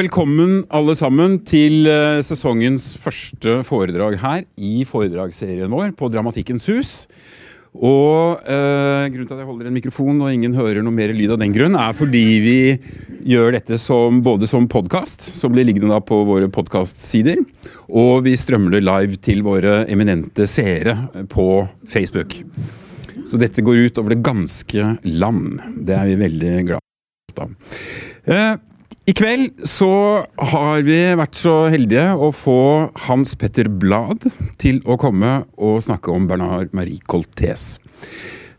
velkommen alle sammen til eh, sesongens første foredrag her i foredragsserien vår på Dramatikkens hus. Og eh, Grunnen til at jeg holder en mikrofon og ingen hører noe mer lyd av den grunn, er fordi vi gjør dette som, både som podkast, som blir liggende da på våre podkastsider, og vi strømmer det live til våre eminente seere på Facebook. Så dette går ut over det ganske land. Det er vi veldig glad for. Eh, i kveld så har vi vært så heldige å få Hans Petter Blad til å komme og snakke om Bernard Marie Coltés.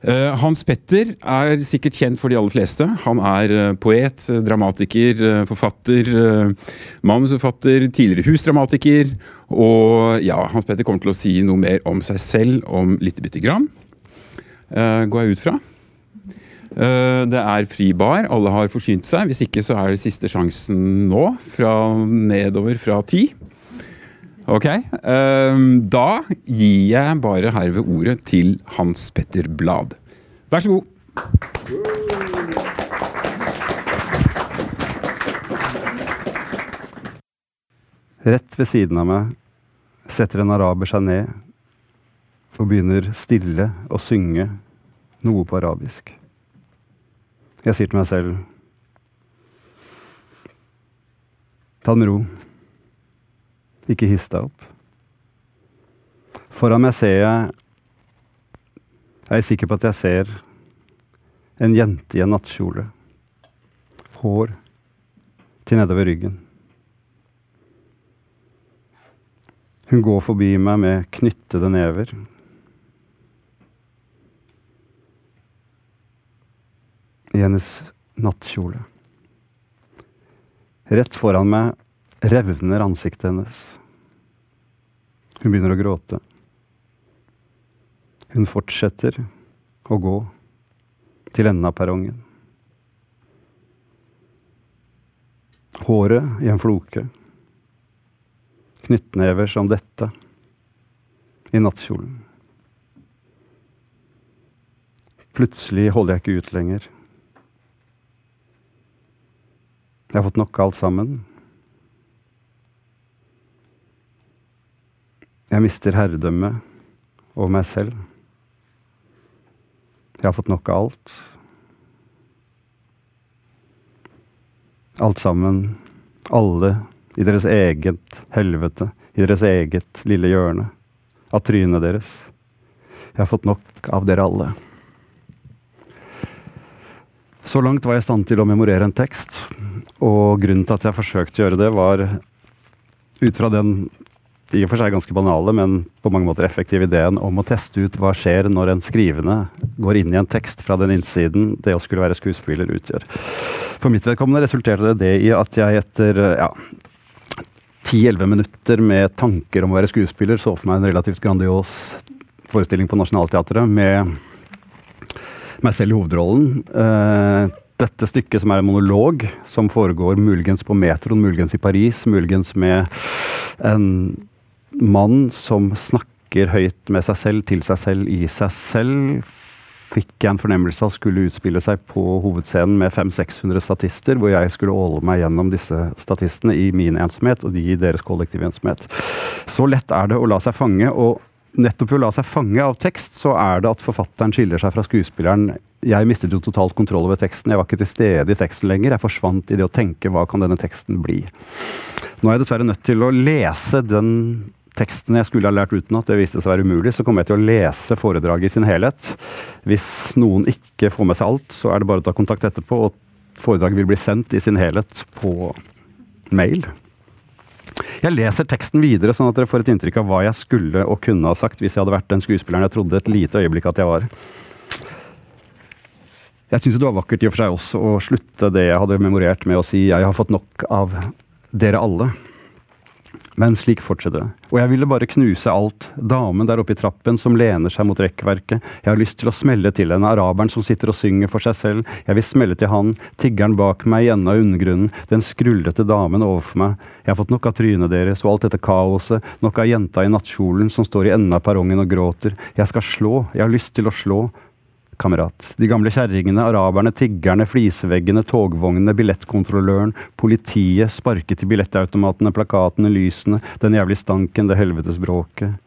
Uh, Hans Petter er sikkert kjent for de aller fleste. Han er uh, poet, dramatiker, uh, forfatter, manusforfatter, tidligere husdramatiker. Og ja, Hans Petter kommer til å si noe mer om seg selv om lite bitte grann. går jeg ut fra. Eh, det er fri bar, alle har forsynt seg. Hvis ikke så er det siste sjansen nå, fra nedover fra ti. Ok. Eh, da gir jeg bare herved ordet til Hans Petter Blad. Vær så god. Rett ved siden av meg setter en araber seg ned og begynner stille å synge noe på arabisk. Jeg sier til meg selv Ta det med ro. Ikke hiss deg opp. Foran meg ser jeg Jeg er sikker på at jeg ser en jente i en nattkjole. Hår til nedover ryggen. Hun går forbi meg med knyttede never. I hennes nattkjole. Rett foran meg revner ansiktet hennes. Hun begynner å gråte. Hun fortsetter å gå til enden av perrongen. Håret i en floke. Knyttnever som dette i nattkjolen. Plutselig holder jeg ikke ut lenger. Jeg har fått nok av alt sammen. Jeg mister herredømmet over meg selv. Jeg har fått nok av alt. Alt sammen. Alle i deres eget helvete, i deres eget lille hjørne. Av trynet deres. Jeg har fått nok av dere alle. Så langt var jeg i stand til å memorere en tekst. Og grunnen til at jeg forsøkte å gjøre det, var ut fra den i og for seg ganske banale, men på mange måter effektive ideen om å teste ut hva skjer når en skrivende går inn i en tekst fra den innsiden det å skulle være skuespiller utgjør. For mitt vedkommende resulterte det i at jeg etter ja, 10-11 minutter med tanker om å være skuespiller så for meg en relativt grandios forestilling på Nationaltheatret med meg selv i hovedrollen. Uh, dette stykket som er en monolog, som foregår muligens på metroen, muligens i Paris, muligens med en mann som snakker høyt med seg selv, til seg selv, i seg selv, fikk jeg en fornemmelse av skulle utspille seg på hovedscenen med 500-600 statister, hvor jeg skulle åle meg gjennom disse statistene i min ensomhet og de i deres kollektive ensomhet. Så lett er det å la seg fange. og nettopp ved å la seg fange av tekst, så er det at forfatteren skiller seg fra skuespilleren. Jeg mistet jo totalt kontroll over teksten. Jeg var ikke til stede i teksten lenger. Jeg forsvant i det å tenke hva kan denne teksten bli. Nå er jeg dessverre nødt til å lese den teksten jeg skulle ha lært utenat. Det viste seg å være umulig. Så kommer jeg til å lese foredraget i sin helhet. Hvis noen ikke får med seg alt, så er det bare å ta kontakt etterpå. Og foredraget vil bli sendt i sin helhet på mail. Jeg leser teksten videre, sånn at dere får et inntrykk av hva jeg skulle og kunne ha sagt hvis jeg hadde vært den skuespilleren jeg trodde et lite øyeblikk at jeg var. Jeg syns det var vakkert i og for seg også å slutte det jeg hadde memorert med å si 'jeg har fått nok av dere alle'. Men slik fortsetter det. Og jeg ville bare knuse alt. Damen der oppe i trappen som lener seg mot rekkverket. Jeg har lyst til å smelle til henne. Araberen som sitter og synger for seg selv. Jeg vil smelle til han. Tiggeren bak meg i enden av undergrunnen. Den skrullete damen overfor meg. Jeg har fått nok av trynet deres og alt dette kaoset. Nok av jenta i nattkjolen som står i enden av perrongen og gråter. Jeg skal slå. Jeg har lyst til å slå. Kamerat. De gamle kjerringene, araberne, tiggerne, fliseveggene, togvognene, billettkontrolløren, politiet, sparket i billettautomatene, plakatene, lysene, den jævlige stanken, det helvetes bråket.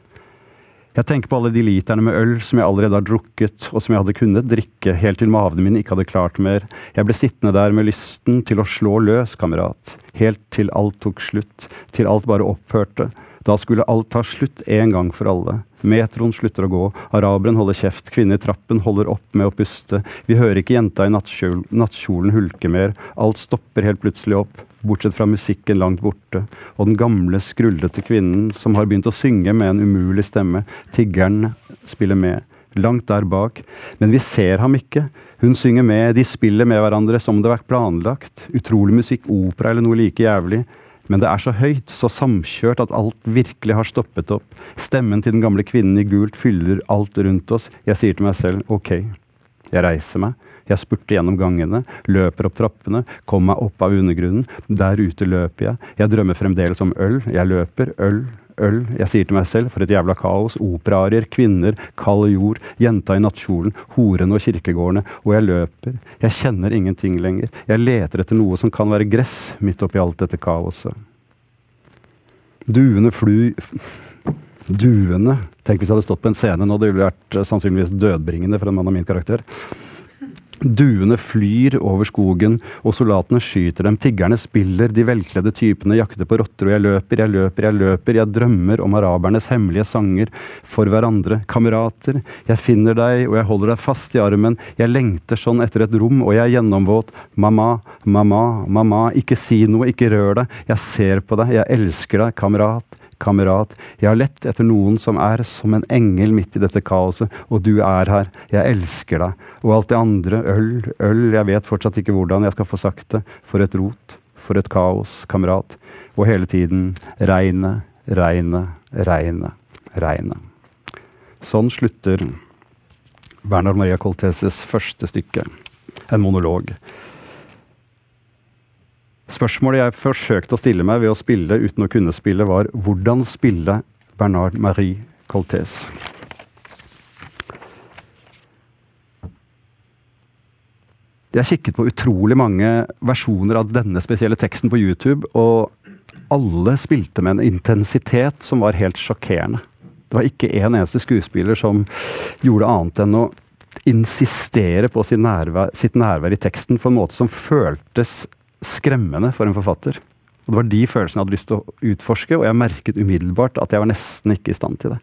Jeg tenker på alle de literne med øl som jeg allerede har drukket, og som jeg hadde kunnet drikke helt til maven min ikke hadde klart mer. Jeg ble sittende der med lysten til å slå løs, kamerat. Helt til alt tok slutt. Til alt bare opphørte. Da skulle alt ta slutt en gang for alle. Metroen slutter å gå, araberen holder kjeft, kvinnen i trappen holder opp med å puste, vi hører ikke jenta i nattkjolen hulke mer, alt stopper helt plutselig opp, bortsett fra musikken langt borte, og den gamle, skrullete kvinnen som har begynt å synge med en umulig stemme, tiggeren spiller med. Langt der bak, men vi ser ham ikke. Hun synger med, de spiller med hverandre som om det har vært planlagt. Utrolig musikk, opera eller noe like jævlig. Men det er så høyt, så samkjørt, at alt virkelig har stoppet opp. Stemmen til den gamle kvinnen i gult fyller alt rundt oss. Jeg sier til meg selv ok. Jeg reiser meg. Jeg spurter gjennom gangene, løper opp trappene, kommer meg opp av undergrunnen. Der ute løper jeg. Jeg drømmer fremdeles om øl. Jeg løper. Øl, øl. Jeg sier til meg selv, for et jævla kaos. Operaarier, kvinner, kald jord, jenta i nattkjolen, horene og kirkegårdene. Og jeg løper. Jeg kjenner ingenting lenger. Jeg leter etter noe som kan være gress midt oppi alt dette kaoset. Duene fly... Duene Tenk hvis jeg hadde stått på en scene nå, det ville vært eh, sannsynligvis dødbringende for en mann av min karakter. Duene flyr over skogen, og soldatene skyter dem. Tiggerne spiller, de velkledde typene jakter på rotter, og jeg løper, jeg løper, jeg løper. Jeg drømmer om arabernes hemmelige sanger for hverandre. Kamerater, jeg finner deg, og jeg holder deg fast i armen. Jeg lengter sånn etter et rom, og jeg er gjennomvåt. Mamma, mamma, mamma, ikke si noe, ikke rør deg. Jeg ser på deg, jeg elsker deg, kamerat kamerat. Jeg har lett etter noen som er som en engel midt i dette kaoset, og du er her. Jeg elsker deg. Og alt det andre, øl, øl, jeg vet fortsatt ikke hvordan jeg skal få sagt det. For et rot, for et kaos, kamerat. Og hele tiden regnet, regnet, regnet, regnet. Sånn slutter Bernhard Maria Colteses første stykke, en monolog. Spørsmålet jeg forsøkte å stille meg ved å spille uten å kunne spille, var hvordan spille Bernard Marie Coltés? Jeg kikket på utrolig mange versjoner av denne spesielle teksten på YouTube, og alle spilte med en intensitet som var helt sjokkerende. Det var ikke en eneste skuespiller som gjorde annet enn å insistere på nærvær, sitt nærvær i teksten på en måte som føltes skremmende for en forfatter. Og Det var de følelsene jeg hadde lyst til å utforske, og jeg merket umiddelbart at jeg var nesten ikke i stand til det.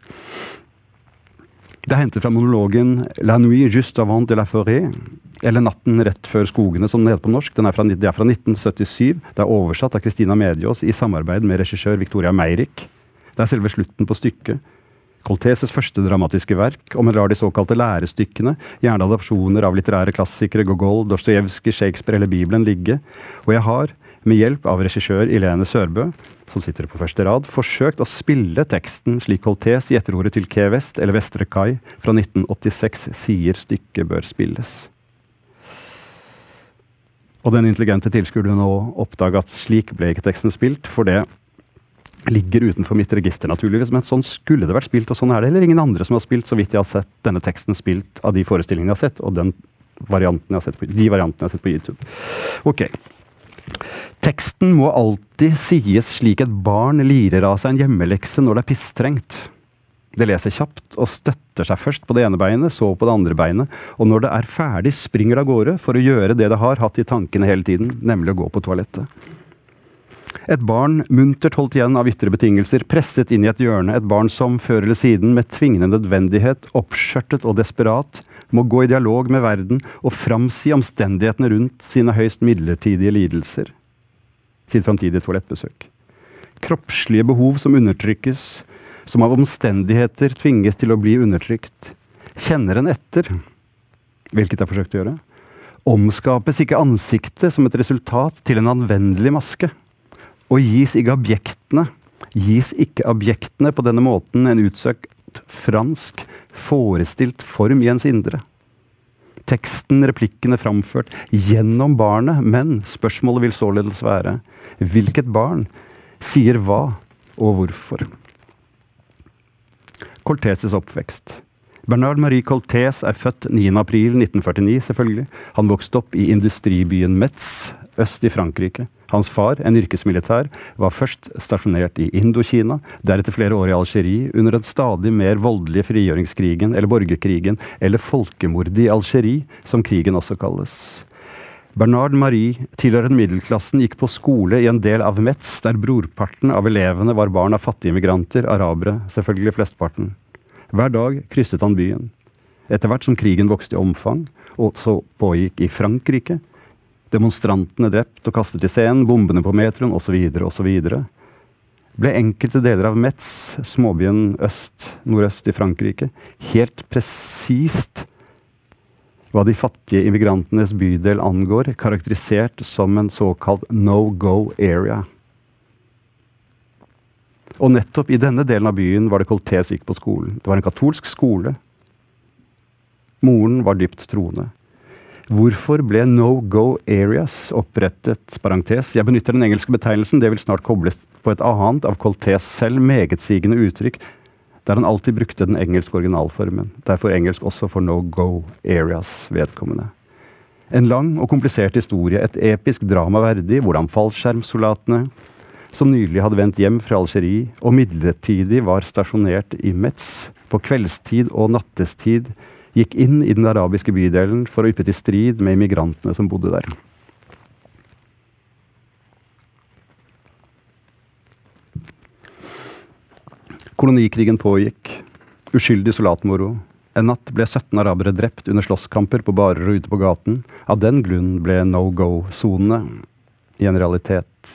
Det er hentet fra monologen 'La nuit juste avant de la forêt', eller 'Natten rett før skogene', som den heter på norsk. Den er fra, det er fra 1977. Det er oversatt av Christina Mediaas i samarbeid med regissør Victoria Meirik. Det er selve slutten på stykket. Colteses første dramatiske verk, om en lar de såkalte lærestykkene, gjerne adopsjoner av litterære klassikere, Gogol, Dostojevskij, Shakespeare eller Bibelen, ligge, og jeg har, med hjelp av regissør Ilene Sørbø, som sitter på første rad, forsøkt å spille teksten slik Coltes i etterordet til Key Vest eller Vestre Kai fra 1986 sier stykket bør spilles. Og den intelligente tilskuer nå oppdage at slik ble ikke teksten spilt, for det ligger utenfor mitt register, naturligvis, men sånn skulle det vært spilt, og sånn er det heller ingen andre som har spilt, så vidt jeg har sett denne teksten spilt av de forestillingene jeg har sett, og den varianten jeg de variantene jeg har sett på YouTube. Ok. Teksten må alltid sies slik et barn lirer av seg en hjemmelekse når det er pisstrengt. Det leser kjapt og støtter seg først på det ene beinet, så på det andre beinet, og når det er ferdig, springer det av gårde for å gjøre det det har hatt i tankene hele tiden, nemlig å gå på toalettet. Et barn muntert holdt igjen av ytre betingelser, presset inn i et hjørne. Et barn som før eller siden med tvingende nødvendighet, oppskjørtet og desperat, må gå i dialog med verden og framsi omstendighetene rundt sine høyst midlertidige lidelser. Sitt framtidige toalettbesøk. Kroppslige behov som undertrykkes, som av omstendigheter tvinges til å bli undertrykt. Kjenner en etter, hvilket jeg forsøkte å gjøre. Omskapes ikke ansiktet som et resultat til en anvendelig maske? Og gis ikke objektene, gis ikke objektene på denne måten en utsøkt fransk, forestilt form i ens indre. Teksten, replikkene framført gjennom barnet, men spørsmålet vil således være hvilket barn sier hva og hvorfor? Corteses oppvekst. Bernard Marie Coltés er født 9.4.1949, selvfølgelig. Han vokste opp i industribyen Metz, øst i Frankrike. Hans far, en yrkesmilitær, var først stasjonert i Indokina, deretter flere år i Algerie, under den stadig mer voldelige frigjøringskrigen, eller borgerkrigen, eller folkemordet i Algerie, som krigen også kalles. Bernard Marie, tilhørende middelklassen, gikk på skole i en del av Metz, der brorparten av elevene var barn av fattige migranter, arabere, selvfølgelig flestparten. Hver dag krysset han byen. Etter hvert som krigen vokste i omfang, og så pågikk i Frankrike, demonstrantene drept og kastet i scenen, bombene på metroen osv., osv., ble enkelte deler av Metz, småbyen øst, nordøst i Frankrike, helt presist hva de fattige immigrantenes bydel angår, karakterisert som en såkalt no go area. Og nettopp i denne delen av byen var det Coltés gikk på skolen. Det var en katolsk skole. Moren var dypt troende. Hvorfor ble no go areas opprettet? Parentes. Jeg benytter den engelske betegnelsen, det vil snart kobles på et annet av Coltés selv megetsigende uttrykk, der han alltid brukte den engelske originalformen. Derfor engelsk også for no go areas vedkommende. En lang og komplisert historie, et episk drama verdig, hvordan fallskjermsoldatene som nylig hadde vendt hjem fra Algerie og midlertidig var stasjonert i Metz, på kveldstid og nattestid gikk inn i den arabiske bydelen for å yppe til strid med immigrantene som bodde der. Kolonikrigen pågikk. Uskyldig soldatmoro. En natt ble 17 arabere drept under slåsskamper på barer og ute på gaten. Av den grunn ble no go-sonene i en realitet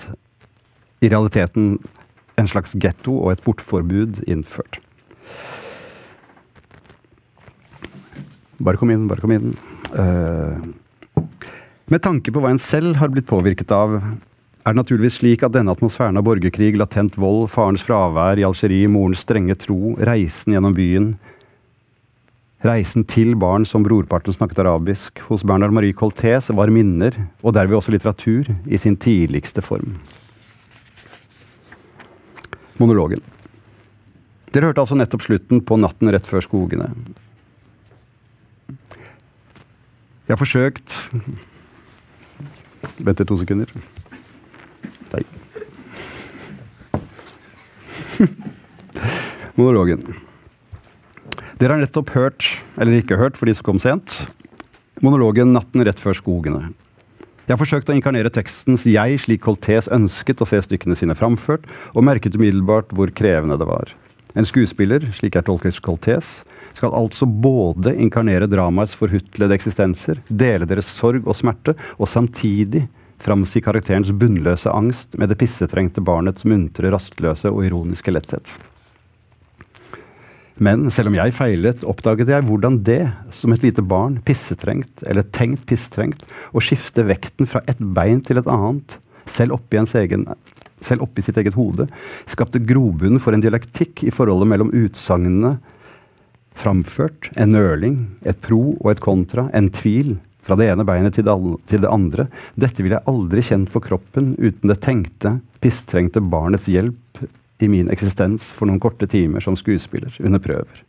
i realiteten en slags getto og et bortforbud innført. Bare kom inn, bare kom inn. Uh, med tanke på hva en selv har blitt påvirket av, er det naturligvis slik at denne atmosfæren av borgerkrig, latent vold, farens fravær i Algerie, morens strenge tro, reisen gjennom byen, reisen til barn som brorparten snakket arabisk, hos Bernard Marie Coltés var minner, og derved også litteratur, i sin tidligste form monologen. Dere hørte altså nettopp slutten på 'Natten rett før skogene'. Jeg har forsøkt Vent to sekunder. Nei. Monologen. Dere har nettopp hørt, eller ikke hørt for de som kom sent, monologen 'Natten rett før skogene'. Jeg har forsøkt å inkarnere tekstens jeg slik Coltés ønsket å se stykkene sine framført, og merket umiddelbart hvor krevende det var. En skuespiller, slik jeg tolker Coltés, skal altså både inkarnere dramaets forhutlede eksistenser, dele deres sorg og smerte, og samtidig framsi karakterens bunnløse angst med det pissetrengte barnets muntre, rastløse og ironiske letthet. Men selv om jeg feilet, oppdaget jeg hvordan det, som et lite barn, pissetrengt, eller tenkt pissetrengt, å skifte vekten fra et bein til et annet, selv oppi, egen, selv oppi sitt eget hode, skapte grobunn for en dialektikk i forholdet mellom utsagnene framført, en nøling, et pro og et kontra, en tvil, fra det ene beinet til det, andre. Dette ville jeg aldri kjent for kroppen uten det tenkte, pisstrengte barnets hjelp i min eksistens for noen korte timer som skuespiller under prøver.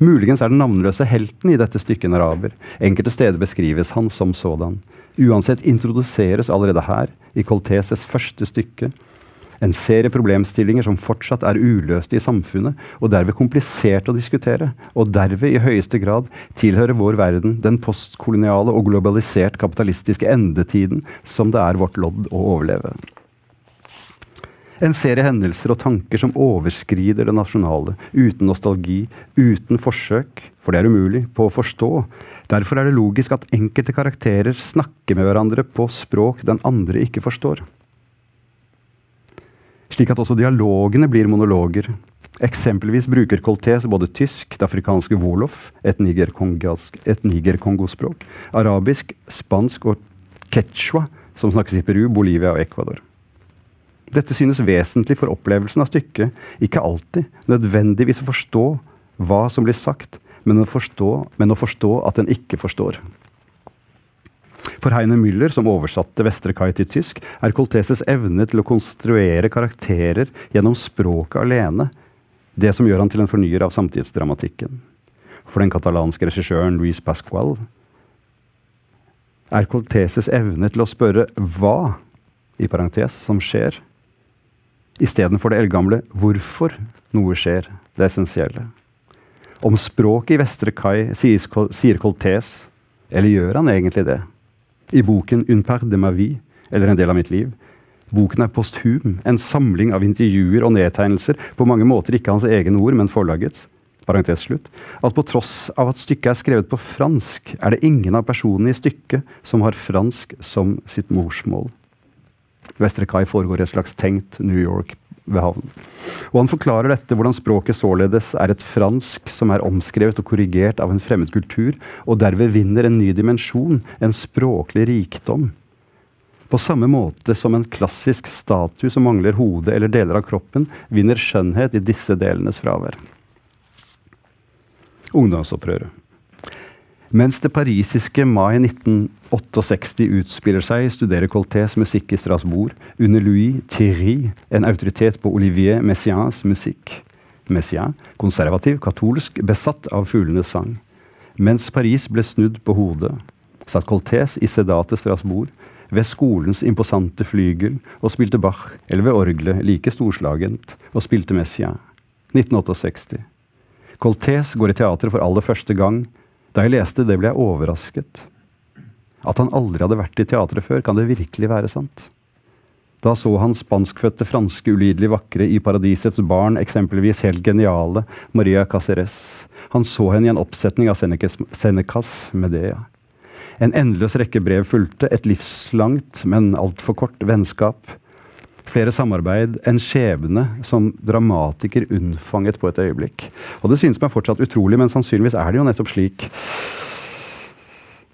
Muligens er den navnløse helten i dette stykket en araber. Enkelte steder beskrives han som sådan. Uansett introduseres allerede her, i Colteses første stykke, en serie problemstillinger som fortsatt er uløste i samfunnet, og derved komplisert å diskutere, og derved i høyeste grad tilhører vår verden den postkoloniale og globalisert kapitalistiske endetiden som det er vårt lodd å overleve. En serie hendelser og tanker som overskrider det nasjonale, uten nostalgi, uten forsøk, for det er umulig, på å forstå. Derfor er det logisk at enkelte karakterer snakker med hverandre på språk den andre ikke forstår. Slik at også dialogene blir monologer. Eksempelvis bruker Coltés både tysk, det afrikanske wolof, et nigerkongospråk, arabisk, spansk og quechua, som snakkes i Peru, Bolivia og Ecuador. Dette synes vesentlig for opplevelsen av stykket, ikke alltid nødvendigvis å forstå hva som blir sagt, men å forstå, men å forstå at en ikke forstår. For Heine Müller, som oversatte Vestre Kai til tysk, er Colteses evne til å konstruere karakterer gjennom språket alene det som gjør han til en fornyer av samtidsdramatikken. for den katalanske regissøren Luis Pascual, er Colteses evne til å spørre hva i parentes som skjer, istedenfor det eldgamle hvorfor noe skjer, det essensielle. Om språket i Vestre Kai sier Coltes, eller gjør han egentlig det? I boken 'Un per de ma vie', eller 'En del av mitt liv', Boken er posthum, en samling av intervjuer og nedtegnelser, på mange måter ikke hans egne ord, men forlagets parentes slutt, at på tross av at stykket er skrevet på fransk, er det ingen av personene i stykket som har fransk som sitt morsmål. Vestre Kai foregår i et slags tenkt New York ved havnen. Og han forklarer dette hvordan språket således er et fransk som er omskrevet og korrigert av en fremmed kultur, og derved vinner en ny dimensjon, en språklig rikdom. På samme måte som en klassisk statue som mangler hode eller deler av kroppen, vinner skjønnhet i disse delenes fravær ungdomsopprøret. Mens det parisiske mai 1968 utspiller seg, studerer Coltés musikk i Strasbourg under Louis Thierry, en autoritet på Olivier Messiaens musikk. Messiaen, konservativ, katolsk, besatt av fuglenes sang. Mens Paris ble snudd på hodet, satt Coltés i sedate Strasbourg ved skolens imposante flygel og spilte Bach, eller ved orgelet, like storslagent, og spilte Messiaen. 1968. Coltés går i teatret for aller første gang. Da jeg leste det, ble jeg overrasket. At han aldri hadde vært i teatret før, kan det virkelig være sant? Da så han spanskfødte franske ulidelig vakre i Paradisets barn, eksempelvis helt geniale Maria Caceres. Han så henne i en oppsetning av Senecas Medea. En endeløs rekke brev fulgte, et livslangt, men altfor kort vennskap flere samarbeid, en skjebne som dramatiker unnfanget på et øyeblikk. Og det synes meg fortsatt utrolig, men sannsynligvis er det jo nettopp slik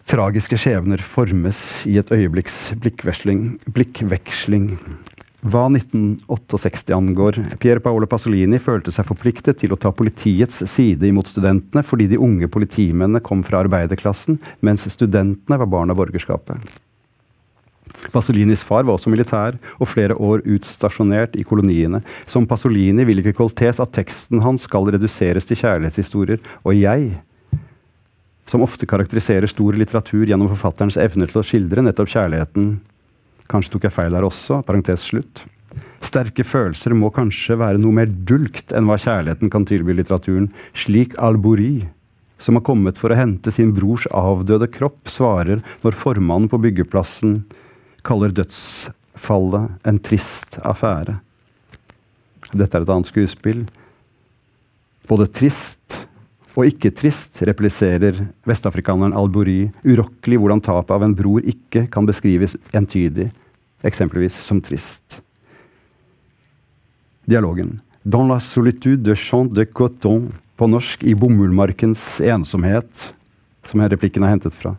tragiske skjebner formes i et øyeblikks blikkveksling. Hva 1968 angår, Pier Paolo Pasolini følte seg forpliktet til å ta politiets side imot studentene fordi de unge politimennene kom fra arbeiderklassen, mens studentene var barn av borgerskapet. Pasolinis far var også militær og flere år utstasjonert i koloniene. Som Pasolini vil ikke Coltés at teksten hans skal reduseres til kjærlighetshistorier. Og jeg, som ofte karakteriserer stor litteratur gjennom forfatterens evne til å skildre nettopp kjærligheten Kanskje tok jeg feil der også. parentes slutt. Sterke følelser må kanskje være noe mer dulgt enn hva kjærligheten kan tilby litteraturen. Slik Albori, som har kommet for å hente sin brors avdøde kropp, svarer når formannen på byggeplassen kaller dødsfallet en trist affære. Dette er et annet skuespill. Både trist og ikke trist repliserer vestafrikaneren Al-Buri urokkelig hvordan tapet av en bror ikke kan beskrives entydig, eksempelvis som trist. Dialogen. Dans la solitude de champ de coton, på norsk i bomullmarkens ensomhet, som replikken er hentet fra.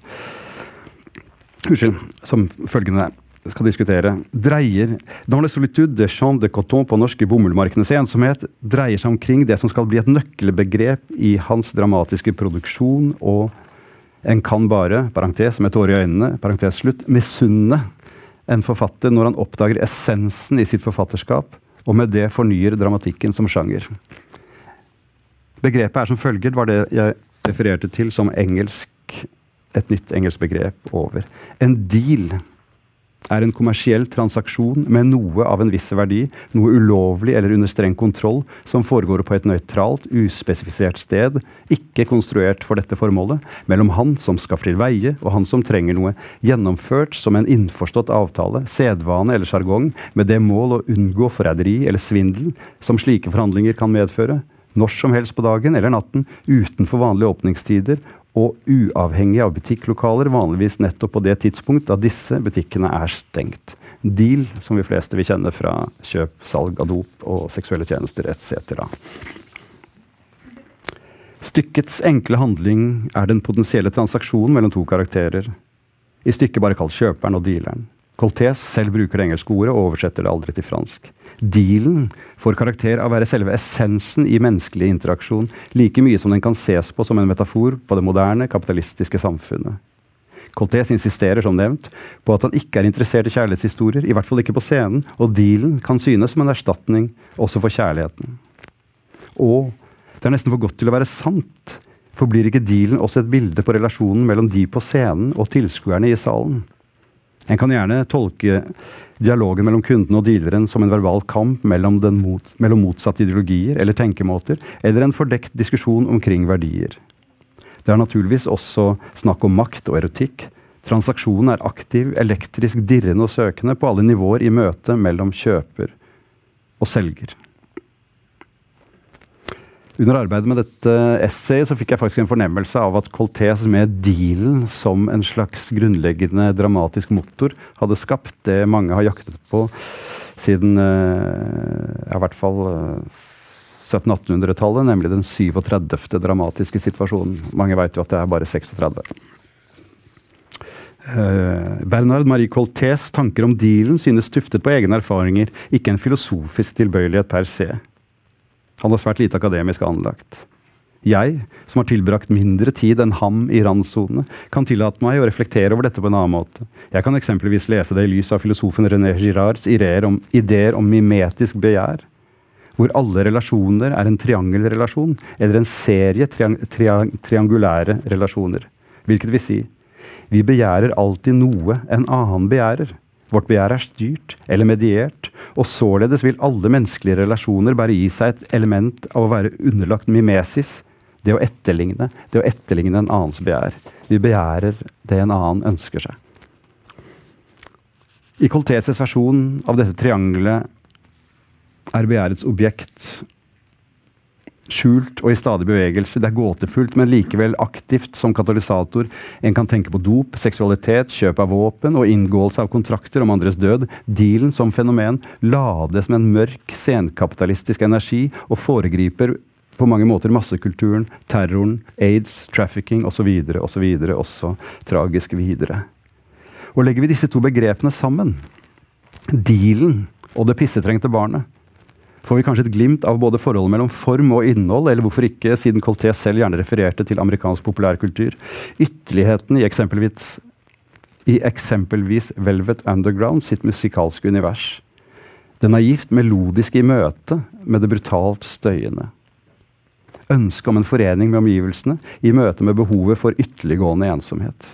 Unnskyld. Som følgende skal diskutere. Dreier Dans le solitude de champ de coton på norske bomullmarkenes ensomhet dreier seg omkring det som skal bli et nøkkelbegrep i hans dramatiske produksjon, og en kan bare, parentes med tårer i øynene, parentes slutt, misunne en forfatter når han oppdager essensen i sitt forfatterskap, og med det fornyer dramatikken som sjanger. Begrepet er som følger, var det jeg refererte til som engelsk et nytt engelsk begrep over. En deal er en kommersiell transaksjon med noe av en viss verdi, noe ulovlig eller under streng kontroll, som foregår på et nøytralt, uspesifisert sted, ikke konstruert for dette formålet, mellom han som skal til veie, og han som trenger noe, gjennomført som en innforstått avtale, sedvane eller sjargong, med det mål å unngå forræderi eller svindel som slike forhandlinger kan medføre, når som helst på dagen eller natten, utenfor vanlige åpningstider, og uavhengig av butikklokaler, vanligvis nettopp på det tidspunkt da disse butikkene er stengt. Deal, som vi fleste vil kjenne fra kjøp, salg av dop og seksuelle tjenester etc. Stykkets enkle handling er den potensielle transaksjonen mellom to karakterer. I stykket bare kalt kjøperen og dealeren. Coltés selv bruker det engelske ordet og oversetter det aldri til fransk. Dealen får karakter av å være selve essensen i menneskelig interaksjon, like mye som den kan ses på som en metafor på det moderne, kapitalistiske samfunnet. Coltés insisterer som nevnt på at han ikke er interessert i kjærlighetshistorier, i hvert fall ikke på scenen, og dealen kan synes som en erstatning også for kjærligheten. Og det er nesten for godt til å være sant, Forblir ikke dealen også et bilde på relasjonen mellom de på scenen og tilskuerne i salen? En kan gjerne tolke dialogen mellom kunden og dealeren som en verbal kamp mellom, mot, mellom motsatte ideologier eller tenkemåter, eller en fordekt diskusjon omkring verdier. Det er naturligvis også snakk om makt og erotikk. Transaksjonen er aktiv, elektrisk dirrende og søkende på alle nivåer i møtet mellom kjøper og selger. Under arbeidet med dette essayet så fikk jeg faktisk en fornemmelse av at Coltés med dealen som en slags grunnleggende dramatisk motor hadde skapt det mange har jaktet på siden uh, i hvert fall uh, 1700-1800-tallet, nemlig den 37. dramatiske situasjonen. Mange vet jo at det er bare 36. Uh, Bernard Marie Coltés tanker om dealen synes tuftet på egne erfaringer, ikke en filosofisk tilbøyelighet per se. Han var svært lite akademisk anlagt. Jeg, som har tilbrakt mindre tid enn ham i randsonene, kan tillate meg å reflektere over dette på en annen måte. Jeg kan eksempelvis lese det i lys av filosofen René Girards ideer om, ideer om mimetisk begjær, hvor alle relasjoner er en triangelrelasjon, eller en serie triang triang triangulære relasjoner. Hvilket vil si, vi begjærer alltid noe en annen begjærer. Vårt begjær er styrt eller mediert, og således vil alle menneskelige relasjoner bare gi seg et element av å være underlagt mimesis, det å etterligne, det å etterligne en annens begjær. Vi begjærer det en annen ønsker seg. I Colteses versjon av dette triangelet er begjærets objekt skjult og i stadig bevegelse. Det er gåtefullt, men likevel aktivt som katalysator. En kan tenke på dop, seksualitet, kjøp av våpen og inngåelse av kontrakter om andres død. Dealen som fenomen lades med en mørk, senkapitalistisk energi og foregriper på mange måter massekulturen, terroren, aids, trafficking osv. osv. også tragisk videre. Og legger vi disse to begrepene sammen, dealen og det pissetrengte barnet, får vi kanskje et glimt av både forholdet mellom form og innhold, eller hvorfor ikke, siden Colté selv gjerne refererte til amerikansk populærkultur, ytterligheten i eksempelvis, i eksempelvis Velvet Underground sitt musikalske univers. Det naivt melodiske i møte med det brutalt støyende. Ønsket om en forening med omgivelsene i møte med behovet for ytterliggående ensomhet.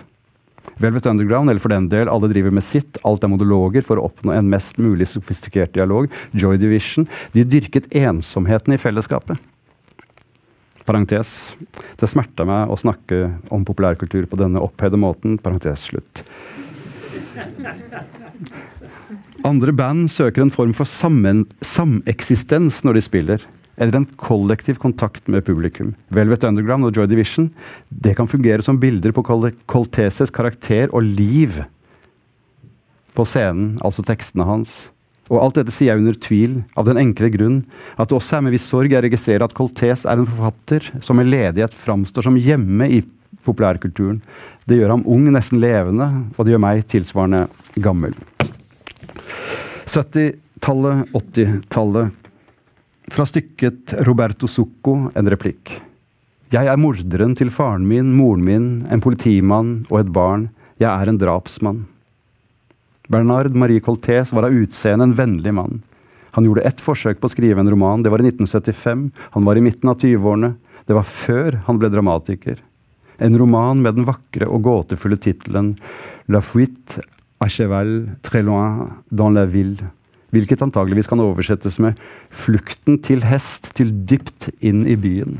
Velvet Underground, eller for den del Alle driver med sitt, alt er monologer for å oppnå en mest mulig sofistikert dialog. Joy Division. De dyrket ensomheten i fellesskapet. Parentes. Det smerta meg å snakke om populærkultur på denne opphøyde måten. Parentes slutt. Andre band søker en form for sameksistens når de spiller eller en kollektiv kontakt med publikum. Velvet Underground og Joy Division det kan fungere som bilder på Colteses karakter og liv på scenen, altså tekstene hans. Og alt dette sier jeg under tvil, av den enkle grunn at det også er med viss sorg jeg registrerer at Coltes er en forfatter som med ledighet framstår som hjemme i populærkulturen. Det gjør ham ung, nesten levende, og det gjør meg tilsvarende gammel. 70-tallet, 80-tallet fra stykket Roberto Zucco en replikk. Jeg er morderen til faren min, moren min, en politimann og et barn. Jeg er en drapsmann. Bernard Marie Coltés var av utseende en vennlig mann. Han gjorde ett forsøk på å skrive en roman. Det var i 1975. Han var i midten av 20-årene. Det var før han ble dramatiker. En roman med den vakre og gåtefulle tittelen La fuite à cheval très loin dans la ville hvilket antageligvis kan oversettes med 'flukten til hest til dypt inn i byen'.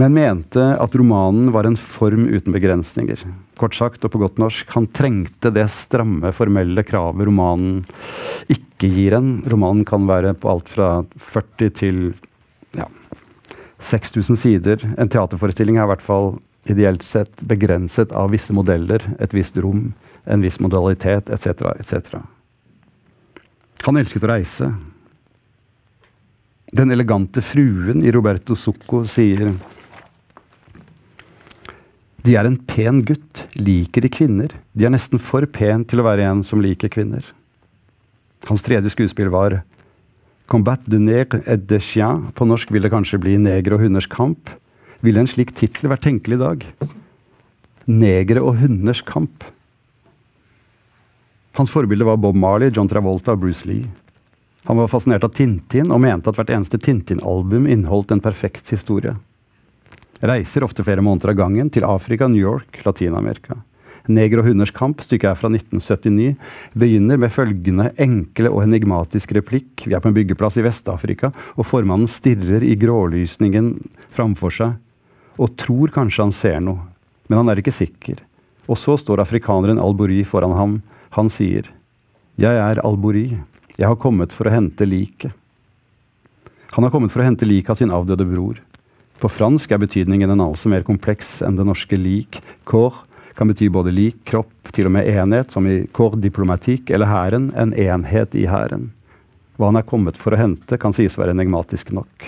Men mente at romanen var en form uten begrensninger. Kort sagt, og på godt norsk, han trengte det stramme, formelle kravet romanen ikke gir en. Romanen kan være på alt fra 40 til ja, 6000 sider. En teaterforestilling er i hvert fall ideelt sett begrenset av visse modeller, et visst rom en viss modalitet etc. etc. Han elsket å reise. Den elegante fruen i Roberto Zucco sier De er en pen gutt, liker de kvinner. De er nesten for pen til å være en som liker kvinner. Hans tredje skuespill var Combat du nègre et de chien. På norsk vil det kanskje bli Negre og hunders kamp. Ville en slik tittel vært tenkelig i dag? Negre og hunders kamp. Hans forbilde var Bob Marley, John Travolta og Bruce Lee. Han var fascinert av Tintin og mente at hvert eneste Tintin-album inneholdt en perfekt historie. Reiser ofte flere måneder av gangen til Afrika, New York, Latin-Amerika. 'Neger og hunders kamp', stykket er fra 1979, begynner med følgende enkle og enigmatiske replikk. Vi er på en byggeplass i Vest-Afrika, og formannen stirrer i grålysningen framfor seg og tror kanskje han ser noe, men han er ikke sikker. Og så står afrikaneren Albori foran ham. Han sier, 'Jeg er Albori. Jeg har kommet for å hente liket'. Han har kommet for å hente liket av sin avdøde bror. På fransk er betydningen en altså mer kompleks enn det norske lik. Corps kan bety både lik, kropp, til og med enhet, som i corps diplomatique, eller hæren, en enhet i hæren. Hva han er kommet for å hente, kan sies være enigmatisk nok.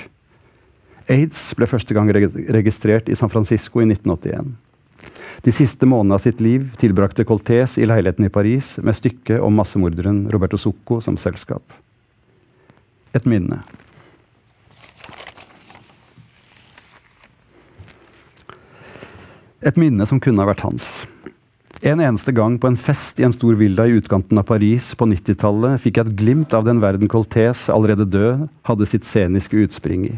Aids ble første gang registrert i San Francisco i 1981. De siste månedene av sitt liv tilbrakte Coltés i leiligheten i Paris med stykket om massemorderen Roberto Zucco som selskap. Et minne. Et minne som kunne ha vært hans. En eneste gang på en fest i en stor villa i utkanten av Paris på 90-tallet fikk jeg et glimt av den verden Coltés, allerede død, hadde sitt sceniske utspring i.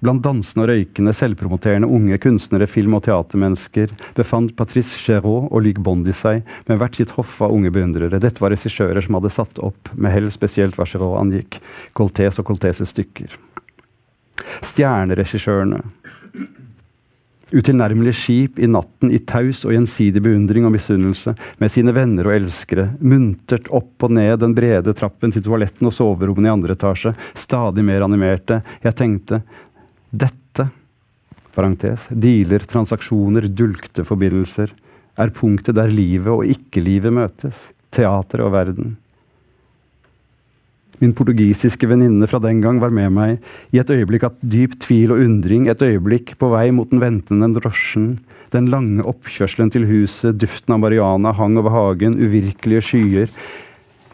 Blant dansende og røykende, selvpromoterende unge kunstnere, film- og teatermennesker befant Patrice Chéreau og Luc Bondi seg med hvert sitt hoff av unge beundrere. Dette var regissører som hadde satt opp, med hell spesielt hva Chéreau angikk, Coltés og Coltéses stykker. Stjerneregissørene utilnærmelige skip i natten i taus og gjensidig beundring og misunnelse, med sine venner og elskere, muntert opp og ned den brede trappen til toaletten og soverommene i andre etasje, stadig mer animerte. Jeg tenkte dette, parentes, dealer, transaksjoner, dulgte forbindelser, er punktet der livet og ikke-livet møtes, teateret og verden. Min portugisiske venninne fra den gang var med meg i et øyeblikk av dyp tvil og undring, et øyeblikk på vei mot den ventende drosjen, den lange oppkjørselen til huset, duften av marihuana hang over hagen, uvirkelige skyer.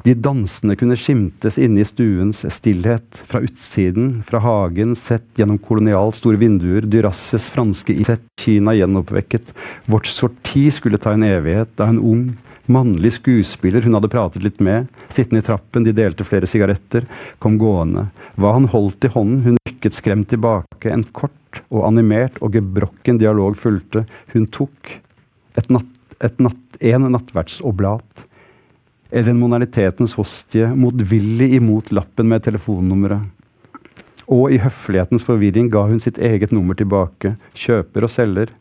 De dansende kunne skimtes inne i stuens stillhet, fra utsiden, fra hagen, sett gjennom kolonialt store vinduer, Dyrasses franske isett, sett Kina gjenoppvekket. Vårt sorti skulle ta en evighet, da en ung, mannlig skuespiller hun hadde pratet litt med, sittende i trappen, de delte flere sigaretter, kom gående. Hva han holdt i hånden, hun rykket skremt tilbake, en kort og animert og gebrokken dialog fulgte. Hun tok et natt, et natt, en nattverdsoblat, eller en modernitetens hostie, motvillig imot lappen med telefonnummeret. Og i høflighetens forvirring ga hun sitt eget nummer tilbake, kjøper og selger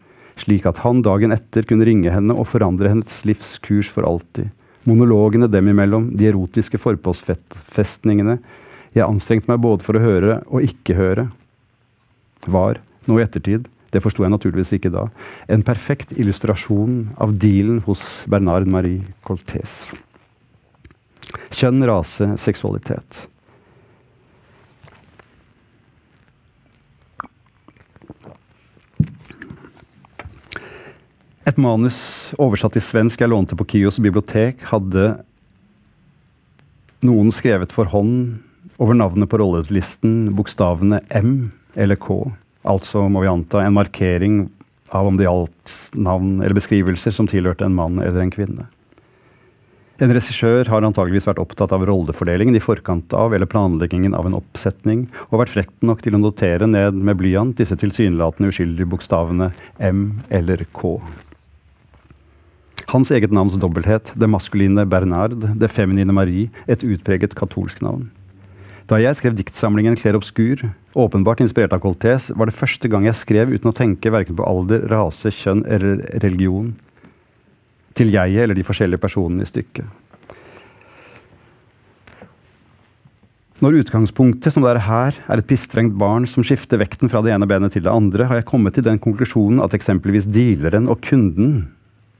slik at han dagen etter kunne ringe henne og forandre hennes livskurs for alltid. Monologene dem imellom, de erotiske forpostfestningene. Jeg anstrengte meg både for å høre og ikke høre. Var, nå i ettertid, det forsto jeg naturligvis ikke da, en perfekt illustrasjon av dealen hos Bernard Marie Coltés. Kjønn, rase, seksualitet. Et manus oversatt til svensk jeg lånte på Kios bibliotek, hadde noen skrevet for hånd over navnet på rollelisten bokstavene M eller K. Altså, må vi anta, en markering av om det gjaldt navn eller beskrivelser som tilhørte en mann eller en kvinne. En regissør har antageligvis vært opptatt av rollefordelingen i forkant av eller planleggingen av en oppsetning, og vært frekt nok til å notere ned med blyant disse tilsynelatende uskyldige bokstavene M eller K. Hans eget navns dobbelthet, det maskuline Bernard, det feminine Marie, et utpreget katolsk navn. Da jeg skrev diktsamlingen Clair obscur, åpenbart inspirert av Coltés, var det første gang jeg skrev uten å tenke verken på alder, rase, kjønn eller religion. Til jeget eller de forskjellige personene i stykket. Når utgangspunktet, som det er her, er et pissstrengt barn som skifter vekten fra det ene benet til det andre, har jeg kommet til den konklusjonen at eksempelvis dealeren og kunden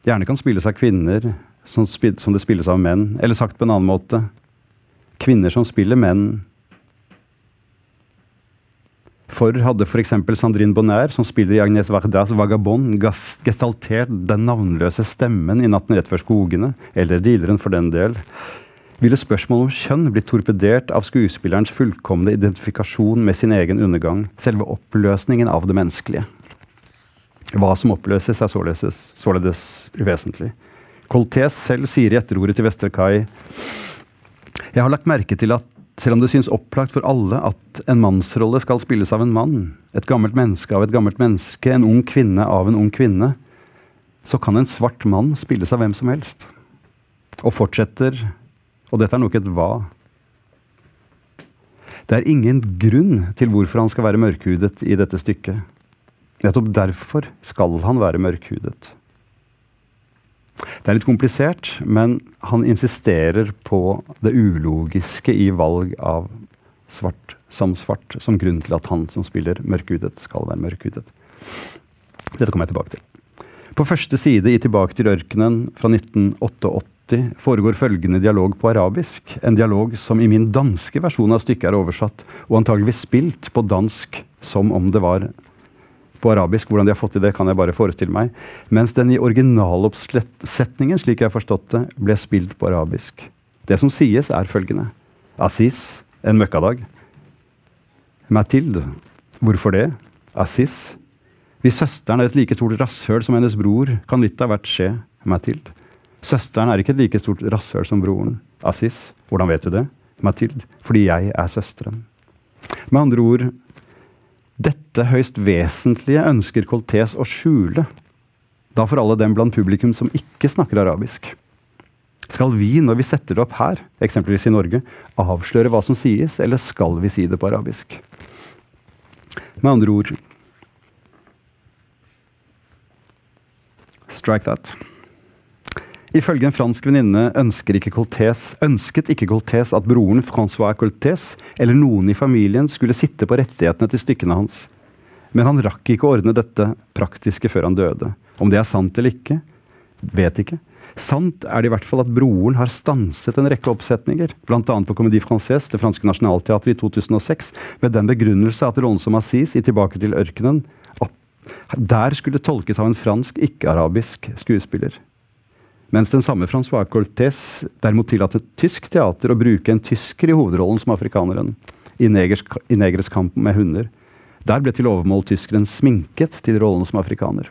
gjerne kan spilles av kvinner som, som det spilles av menn. Eller sagt på en annen måte kvinner som spiller menn. For hadde f.eks. Sandrine Bonnaire, som spiller i Agnes Vardas Vagabond, gestaltert den navnløse stemmen i Natten rett før skogene, eller dealeren for den del, ville spørsmålet om kjønn blitt torpedert av skuespillerens fullkomne identifikasjon med sin egen undergang, selve oppløsningen av det menneskelige. Hva som oppløses, er således, således uvesentlig. Coltés selv sier i etterordet til Vesterkai Jeg har lagt merke til at selv om det synes opplagt for alle at en mannsrolle skal spilles av en mann, et gammelt menneske av et gammelt menneske, en ung kvinne av en ung kvinne, så kan en svart mann spilles av hvem som helst. Og fortsetter, og dette er nok et hva. Det er ingen grunn til hvorfor han skal være mørkhudet i dette stykket. Nettopp derfor skal han være mørkhudet. Det er litt komplisert, men han insisterer på det ulogiske i valg av svart som svart som grunn til at han som spiller mørkhudet, skal være mørkhudet. Dette kommer jeg tilbake til. På første side i 'Tilbake til ørkenen' fra 1988 foregår følgende dialog på arabisk. En dialog som i min danske versjon av stykket er oversatt, og antageligvis spilt på dansk som om det var på arabisk. Hvordan de har fått til det, kan jeg bare forestille meg. Mens den i originaloppsetningen, slik jeg har forstått det, ble spilt på arabisk. Det som sies, er følgende. Aziz, en møkkadag. Mathilde. Hvorfor det? Aziz. Hvis søsteren er et like stort rasshøl som hennes bror, kan litt av hvert skje. Mathilde. Søsteren er ikke et like stort rasshøl som broren. Aziz. Hvordan vet du det? Mathilde. Fordi jeg er søsteren. Med andre ord, dette høyst vesentlige ønsker Coltés å skjule, da for alle dem blant publikum som ikke snakker arabisk. Skal vi, når vi setter det opp her, eksempelvis i Norge, avsløre hva som sies, eller skal vi si det på arabisk? Med andre ord Strike that. Ifølge en fransk venninne ikke ønsket ikke Coltés at broren Francois Coltés eller noen i familien skulle sitte på rettighetene til stykkene hans. Men han rakk ikke å ordne dette praktiske før han døde. Om det er sant eller ikke, vet ikke. Sant er det i hvert fall at broren har stanset en rekke oppsetninger, bl.a. på Comédie Française, det franske nasjonalteatret i 2006, med den begrunnelse at rollen som Assis i Tilbake til ørkenen der skulle tolkes av en fransk, ikke-arabisk skuespiller. Mens den samme Francois Coltés derimot tillatt et tysk teater å bruke en tysker i hovedrollen som afrikaneren i, negers, i Negres kamp med hunder. Der ble til overmål tyskeren sminket til rollen som afrikaner.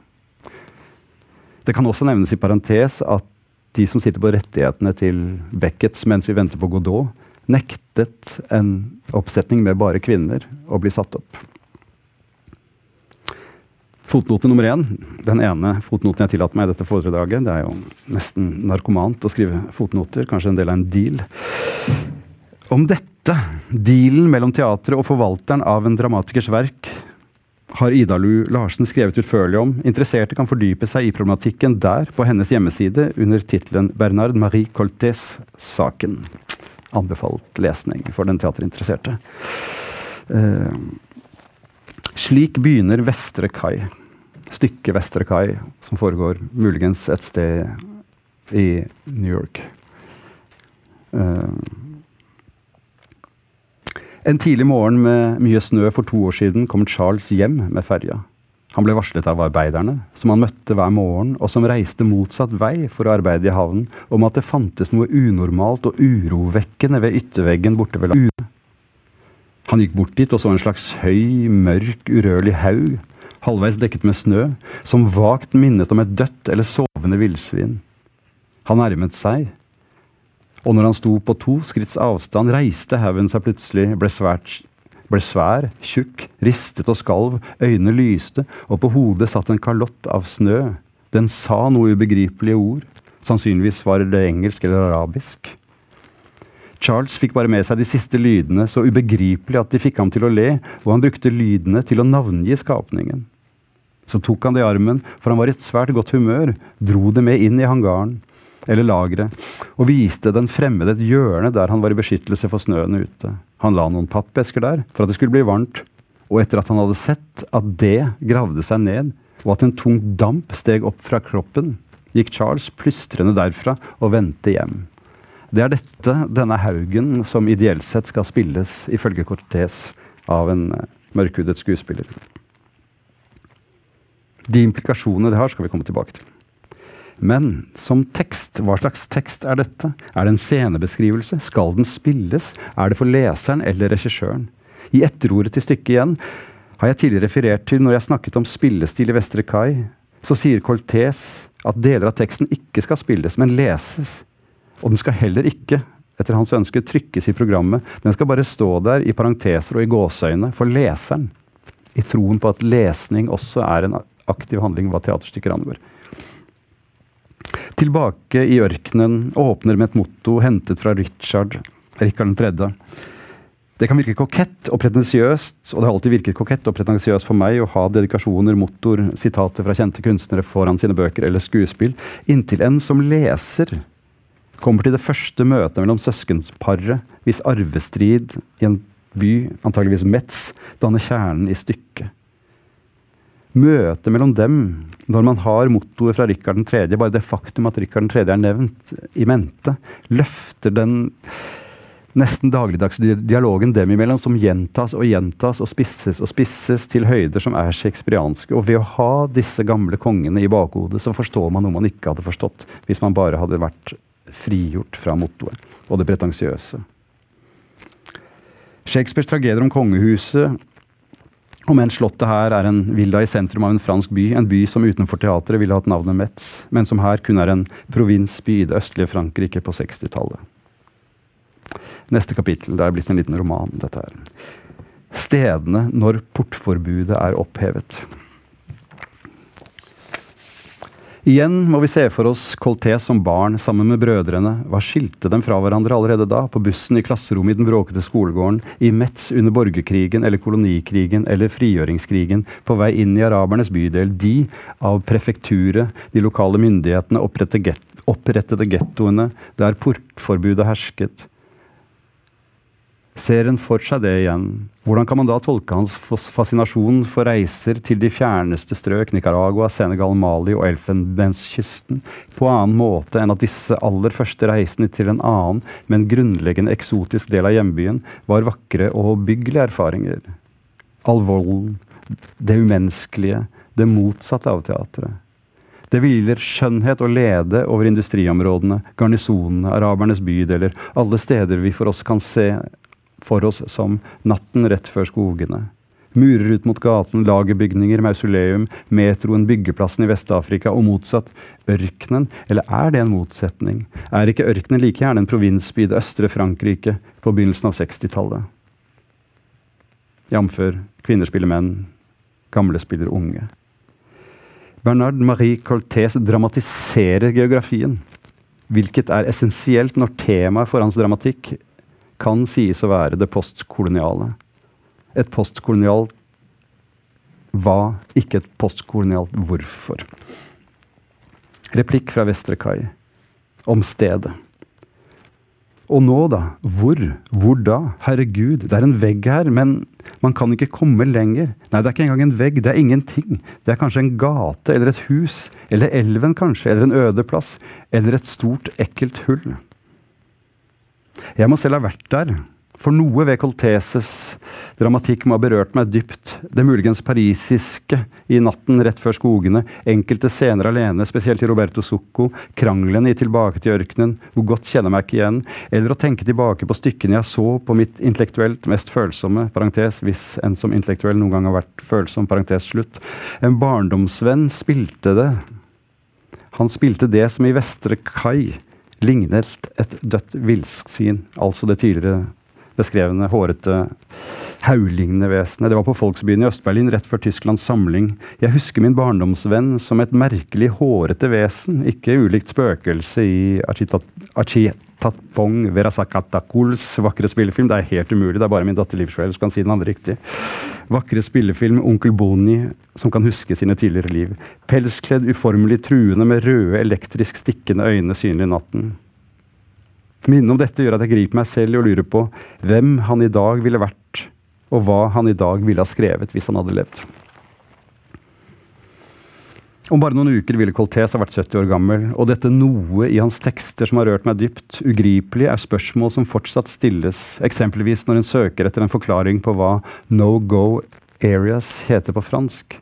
Det kan også nevnes i parentes at de som sitter på rettighetene til Beckets mens vi venter på Godot, nektet en oppsetning med bare kvinner å bli satt opp. Fotnote nummer én. Den ene fotnoten jeg tillater meg i dette foredraget. Det er jo nesten narkomant å skrive fotnoter. Kanskje en del av en deal. Om dette, dealen mellom teatret og forvalteren av en dramatikers verk, har Idalu Larsen skrevet utførlig om. Interesserte kan fordype seg i problematikken der, på hennes hjemmeside, under tittelen 'Bernard Marie Coltés-saken'. Anbefalt lesning for den teaterinteresserte. Uh, slik begynner Vestre kai. Stykket Vestre kai, som foregår muligens et sted i New York. Uh, en tidlig morgen med mye snø for to år siden kom Charles hjem med ferja. Han ble varslet av arbeiderne, som han møtte hver morgen, og som reiste motsatt vei for å arbeide i havnen, om at det fantes noe unormalt og urovekkende ved ytterveggen borte ved landet. Han gikk bort dit og så en slags høy, mørk, urørlig haug, halvveis dekket med snø, som vagt minnet om et dødt eller sovende villsvin. Han nærmet seg, og når han sto på to skritts avstand, reiste haugen seg plutselig, ble, svært, ble svær, tjukk, ristet og skalv, øynene lyste, og på hodet satt en kalott av snø. Den sa noe ubegripelige ord, sannsynligvis var det engelsk eller arabisk. Charles fikk bare med seg de siste lydene, så ubegripelig at de fikk ham til å le, og han brukte lydene til å navngi skapningen. Så tok han det i armen, for han var i et svært godt humør, dro det med inn i hangaren, eller lageret, og viste den fremmede et hjørne der han var i beskyttelse for snøen ute. Han la noen pappesker der, for at det skulle bli varmt, og etter at han hadde sett at det gravde seg ned, og at en tung damp steg opp fra kroppen, gikk Charles plystrende derfra og vendte hjem. Det er dette, denne haugen, som ideelt sett skal spilles, ifølge Cortés, av en uh, mørkhudet skuespiller. De implikasjonene det har, skal vi komme tilbake til. Men som tekst, hva slags tekst er dette? Er det en scenebeskrivelse? Skal den spilles? Er det for leseren eller regissøren? I etterordet til stykket igjen har jeg tidligere referert til når jeg snakket om spillestil i Vestre Kai. Så sier Coltes at deler av teksten ikke skal spilles, men leses. Og den skal heller ikke etter hans ønske trykkes i programmet. Den skal bare stå der i parenteser og i gåseøyne for leseren. I troen på at lesning også er en aktiv handling hva teaterstykker angår. Tilbake i ørkenen åpner med et motto hentet fra Richard, Rikard 3. Det kan virke kokett og pretensiøst, og det har alltid virket kokett og pretensiøst for meg å ha dedikasjoner, motor, sitater fra kjente kunstnere foran sine bøker eller skuespill, inntil en som leser kommer til det første møtet mellom søskenparet hvis arvestrid i en by, antageligvis Metz, danner kjernen i stykket. Møtet mellom dem, når man har mottoet fra Rikard 3., bare det faktum at Rikard 3. er nevnt i mente, løfter den nesten dagligdagse dialogen dem imellom, som gjentas og gjentas og spisses og spisses til høyder som er shakespearianske. Og ved å ha disse gamle kongene i bakhodet, så forstår man noe man ikke hadde forstått hvis man bare hadde vært frigjort fra mottoet og det pretensiøse. Shakespeares tragedier om kongehuset om enn slottet her er en villa i sentrum av en fransk by, en by som utenfor teatret ville hatt navnet Metz, men som her kun er en provinsby i det østlige Frankrike på 60-tallet. Neste kapittel. Det er blitt en liten roman, dette her. Stedene når portforbudet er opphevet. Igjen må vi se for oss Colté som barn sammen med brødrene. Hva skilte dem fra hverandre allerede da? På bussen, i klasserommet, i den bråkete skolegården, i Metz under borgerkrigen eller kolonikrigen eller frigjøringskrigen, på vei inn i arabernes bydel. De, av prefekturet, de lokale myndighetene, opprettede gettoene der portforbudet hersket Ser en for seg det igjen, hvordan kan man da tolke hans fascinasjon for reiser til de fjerneste strøk, Nicaragua, Senegal, Mali og Elfenbenskysten, på annen måte enn at disse aller første reisene til en annen, men grunnleggende eksotisk del av hjembyen var vakre og byggelige erfaringer? All volden, det umenneskelige, det motsatte av teatret. Det hviler skjønnhet og lede over industriområdene, garnisonene, arabernes bydeler, alle steder vi for oss kan se for oss som natten rett før skogene. Murer ut mot gaten, lagerbygninger, mausoleum, metroen, byggeplassen i Vest-Afrika og motsatt. Ørkenen, eller er det en motsetning? Er ikke ørkenen like gjerne en provinsby i det østre Frankrike på begynnelsen av 60-tallet? Jf. kvinner spiller menn, gamle spiller unge. Bernard Marie Coltés dramatiserer geografien, hvilket er essensielt når temaet for hans dramatikk kan sies å være det postkoloniale. Et postkolonialt hva, ikke et postkolonialt hvorfor. Replikk fra Vestre Kai om stedet. Og nå, da? Hvor? Hvor da? Herregud, det er en vegg her, men man kan ikke komme lenger. Nei, det er ikke engang en vegg, det er ingenting. Det er kanskje en gate eller et hus, eller elven kanskje, eller en øde plass, eller et stort, ekkelt hull. Jeg må selv ha vært der. For noe ved Colteses dramatikk må ha berørt meg dypt. Det muligens parisiske i natten rett før skogene, enkelte scener alene, spesielt i Roberto Zucco, kranglene i Tilbake til ørkenen, hvor godt kjenner meg ikke igjen, eller å tenke tilbake på stykkene jeg så på mitt intellektuelt mest følsomme, parentes, hvis en som intellektuell noen gang har vært følsom, parentes slutt. En barndomsvenn spilte det. Han spilte det som i Vestre Kai lignet et dødt villsvin, altså det tidligere beskrevne hårete haulignende vesenet. Det var på Folksbyen i Øst-Berlin rett før Tysklands samling. Jeg husker min barndomsvenn som et merkelig hårete vesen, ikke ulikt spøkelse i Achitatpong Verasakatakuls vakre spillefilm. Det er helt umulig, det er bare min datter Liv Schwell som kan si den andre riktig. Vakre spillefilm Onkel Boni som kan huske sine tidligere liv. Pelskledd, uformelig truende med røde, elektrisk stikkende øyne synlig i natten. Minnet om dette gjør at jeg griper meg selv i å lure på hvem han i dag ville vært, og hva han i dag ville ha skrevet hvis han hadde levd. Om bare noen uker ville Coltés ha vært 70 år gammel, og dette noe i hans tekster som har rørt meg dypt, ugripelig, er spørsmål som fortsatt stilles, eksempelvis når en søker etter en forklaring på hva no go areas heter på fransk.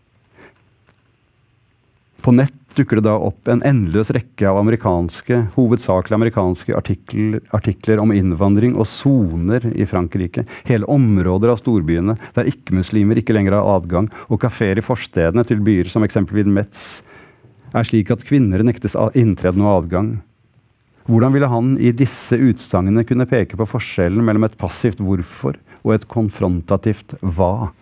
På nett dukker det da opp en endeløs rekke av amerikanske, hovedsakelig amerikanske artikler, artikler om innvandring og soner i Frankrike. Hele områder av storbyene der ikke-muslimer ikke lenger har adgang, og kafeer i forstedene til byer som eksempelvis Metz, er slik at kvinner nektes inntreden og adgang. Hvordan ville han i disse utsagnene kunne peke på forskjellen mellom et passivt hvorfor og et konfrontativt hva?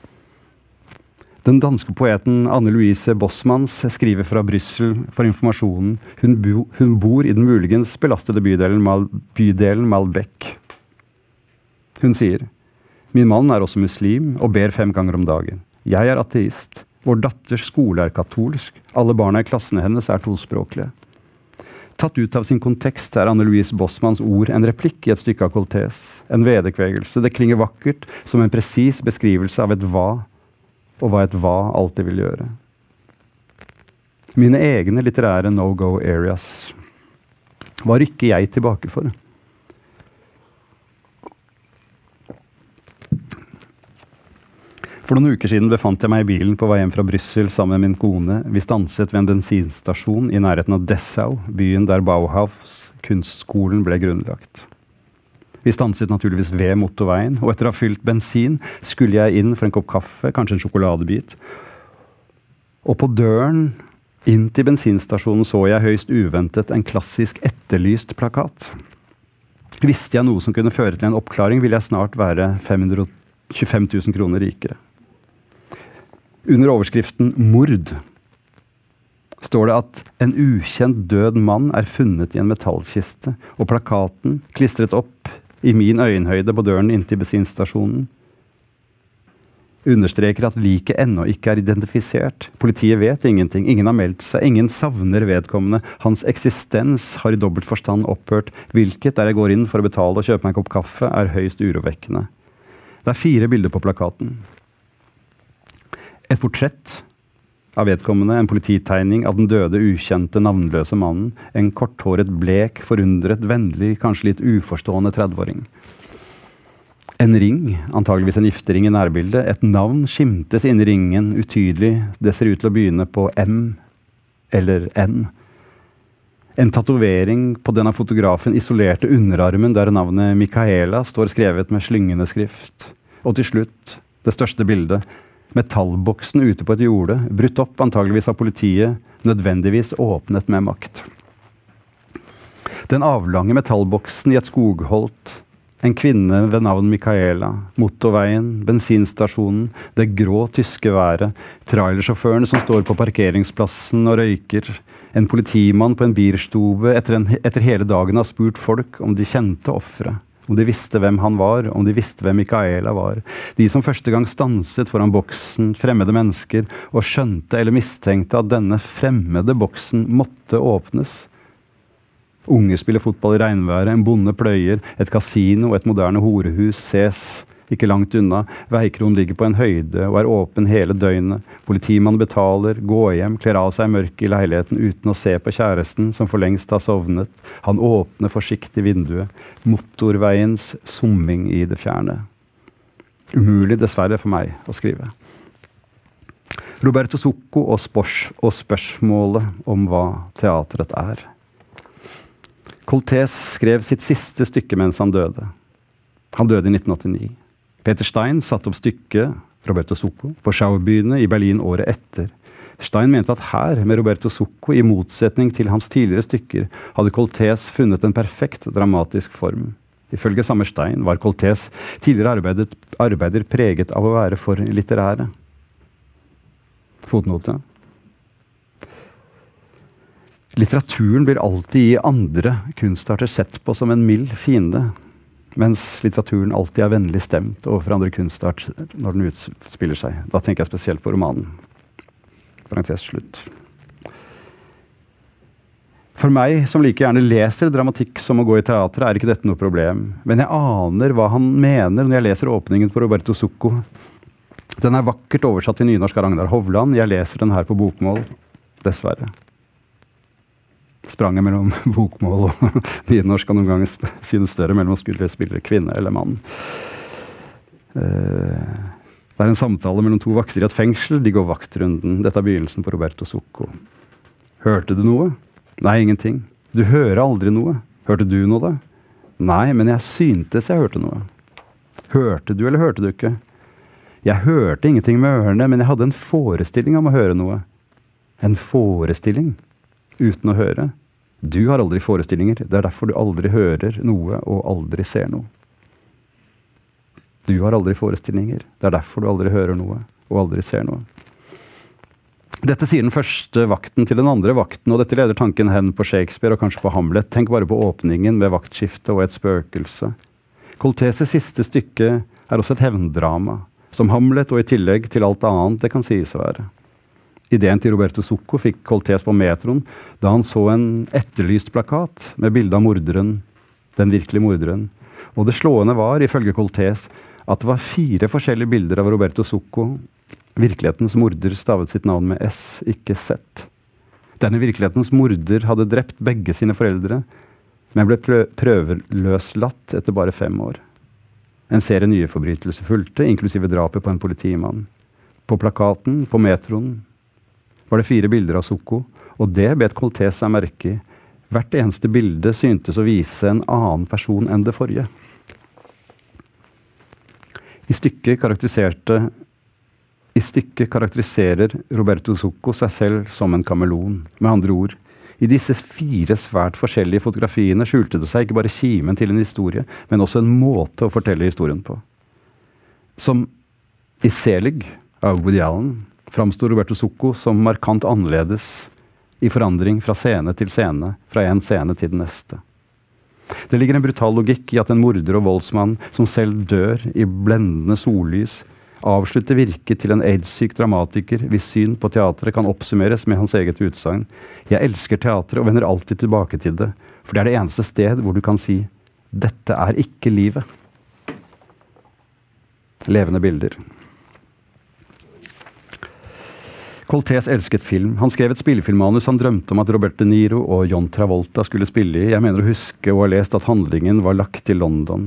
Den danske poeten Anne Louise Bossmanns skriver fra Brussel for informasjonen. Hun, bo, hun, bor i den muligens belastede bydelen, Mal, bydelen Malbec. Hun sier Min mann er også muslim og ber fem ganger om dagen. Jeg er ateist. Vår datters skole er katolsk. Alle barna i klassene hennes er tospråklige. Tatt ut av sin kontekst er Anne Louise Bossmanns ord en replikk i et stykke av Coltés. En vederkvegelse. Det klinger vakkert som en presis beskrivelse av et hva, og hva et hva alltid vil gjøre. Mine egne litterære no go areas. Hva rykker jeg tilbake for? For noen uker siden befant jeg meg i bilen på vei hjem fra Brussel sammen med min kone. Vi stanset ved en bensinstasjon i nærheten av Dessau, byen der Bauhaus, kunstskolen, ble grunnlagt. Vi stanset naturligvis ved motorveien, og etter å ha fylt bensin skulle jeg inn for en kopp kaffe, kanskje en sjokoladebit. Og på døren inn til bensinstasjonen så jeg høyst uventet en klassisk etterlyst plakat. Visste jeg noe som kunne føre til en oppklaring, ville jeg snart være 525 000 kroner rikere. Under overskriften 'Mord' står det at en ukjent død mann er funnet i en metallkiste, og plakaten, klistret opp i min øyenhøyde på døren inntil bensinstasjonen, understreker at liket ennå ikke er identifisert. Politiet vet ingenting, ingen har meldt seg, ingen savner vedkommende. Hans eksistens har i dobbelt forstand opphørt, hvilket, der jeg går inn for å betale og kjøpe meg en kopp kaffe, er høyst urovekkende. Det er fire bilder på plakaten et portrett av vedkommende, en polititegning av den døde, ukjente, navnløse mannen. En korthåret, blek, forundret, vennlig, kanskje litt uforstående 30-åring. En ring, antageligvis en giftering i nærbildet. Et navn skimtes inni ringen, utydelig. Det ser ut til å begynne på M eller N. En tatovering på den av fotografen isolerte underarmen der navnet Micaela står skrevet med slyngende skrift. Og til slutt, det største bildet, metallboksen ute på et jorde, brutt opp antageligvis av politiet, nødvendigvis åpnet med makt. Den avlange metallboksen i et skogholt, en kvinne ved navn Micaela, motorveien, bensinstasjonen, det grå tyske været, trailersjåføren som står på parkeringsplassen og røyker, en politimann på en bierstube etter, en, etter hele dagen har spurt folk om de kjente offeret. Om de visste hvem han var, om de visste hvem Micaela var. De som første gang stanset foran boksen, fremmede mennesker, og skjønte eller mistenkte at denne fremmede boksen måtte åpnes. Unge spiller fotball i regnværet, en bonde pløyer, et kasino, et moderne horehus ses ikke langt unna. Veikron ligger på en høyde og er åpen hele døgnet. Politimannen betaler, går hjem, kler av seg mørket i leiligheten uten å se på kjæresten, som for lengst har sovnet. Han åpner forsiktig vinduet. Motorveiens summing i det fjerne. Umulig, dessverre, for meg å skrive. Roberto Zucco og, og spørsmålet om hva teatret er. Coltés skrev sitt siste stykke mens han døde. Han døde i 1989. Peter Stein satte opp stykket Roberto Zucco på Schaubyene i Berlin året etter. Stein mente at her, med Roberto Zucco, i motsetning til hans tidligere stykker, hadde Coltés funnet en perfekt dramatisk form. Ifølge samme Stein var Coltés tidligere arbeidet, arbeider preget av å være for litterære. Fotnote. Litteraturen blir alltid i andre kunstarter sett på som en mild fiende. Mens litteraturen alltid er vennlig stemt overfor andre kunstart når den utspiller seg. Da tenker jeg spesielt på romanen. Parentes slutt. For meg, som like gjerne leser dramatikk som å gå i teatret, er ikke dette noe problem. Men jeg aner hva han mener når jeg leser åpningen på Roberto Zucco. Den er vakkert oversatt til nynorsk av Ragnar Hovland. Jeg leser den her på bokmål. Dessverre spranget mellom bokmål og nynorsk kan noen ganger synes større mellom skulle spille kvinne eller mann. Eh, det er en samtale mellom to vakter i et fengsel. De går vaktrunden. Dette er begynnelsen på Roberto Zucco. Hørte du noe? Nei, ingenting. Du hører aldri noe. Hørte du noe, da? Nei, men jeg syntes jeg hørte noe. Hørte du, eller hørte du ikke? Jeg hørte ingenting med ørene, men jeg hadde en forestilling om å høre noe. En forestilling uten å høre. Du har aldri forestillinger, det er derfor du aldri hører noe og aldri ser noe. Du har aldri forestillinger, det er derfor du aldri hører noe og aldri ser noe. Dette sier den første vakten til den andre vakten, og dette leder tanken hen på Shakespeare og kanskje på Hamlet. Tenk bare på åpningen med vaktskifte og et spøkelse. Coltese siste stykke er også et hevndrama, som Hamlet og i tillegg til alt annet det kan sies å være. Ideen til Roberto Zucco fikk Coltes på metroen da han så en etterlyst plakat med bilde av morderen, den virkelige morderen. Og det slående var, ifølge Coltes, at det var fire forskjellige bilder av Roberto Zucco Virkelighetens morder stavet sitt navn med S, ikke Z. Denne virkelighetens morder hadde drept begge sine foreldre, men ble prøveløslatt etter bare fem år. En serie nye forbrytelser fulgte, inklusive drapet på en politimann. På plakaten, på metroen, var det fire bilder av Soko, og det bet Colté seg merke i. Hvert eneste bilde syntes å vise en annen person enn det forrige. I stykket karakteriserte i stykket karakteriserer Roberto Zucco seg selv som en kameleon. Med andre ord, i disse fire svært forskjellige fotografiene skjulte det seg ikke bare kimen til en historie, men også en måte å fortelle historien på. Som i Selig av Woody Allen framsto Roberto Zucco som markant annerledes i forandring fra scene til scene, fra en scene til den neste. Det ligger en brutal logikk i at en morder og voldsmann som selv dør i blendende sollys, avslutter virket til en aids-syk dramatiker hvis syn på teatret kan oppsummeres med hans eget utsagn. Jeg elsker teatret og vender alltid tilbake til det, for det er det eneste sted hvor du kan si dette er ikke livet. Levende bilder. Coltés elsket film. Han skrev et spillefilmmanus han drømte om at Robert De Niro og John Travolta skulle spille i. Jeg mener å huske og ha lest at handlingen var lagt til London.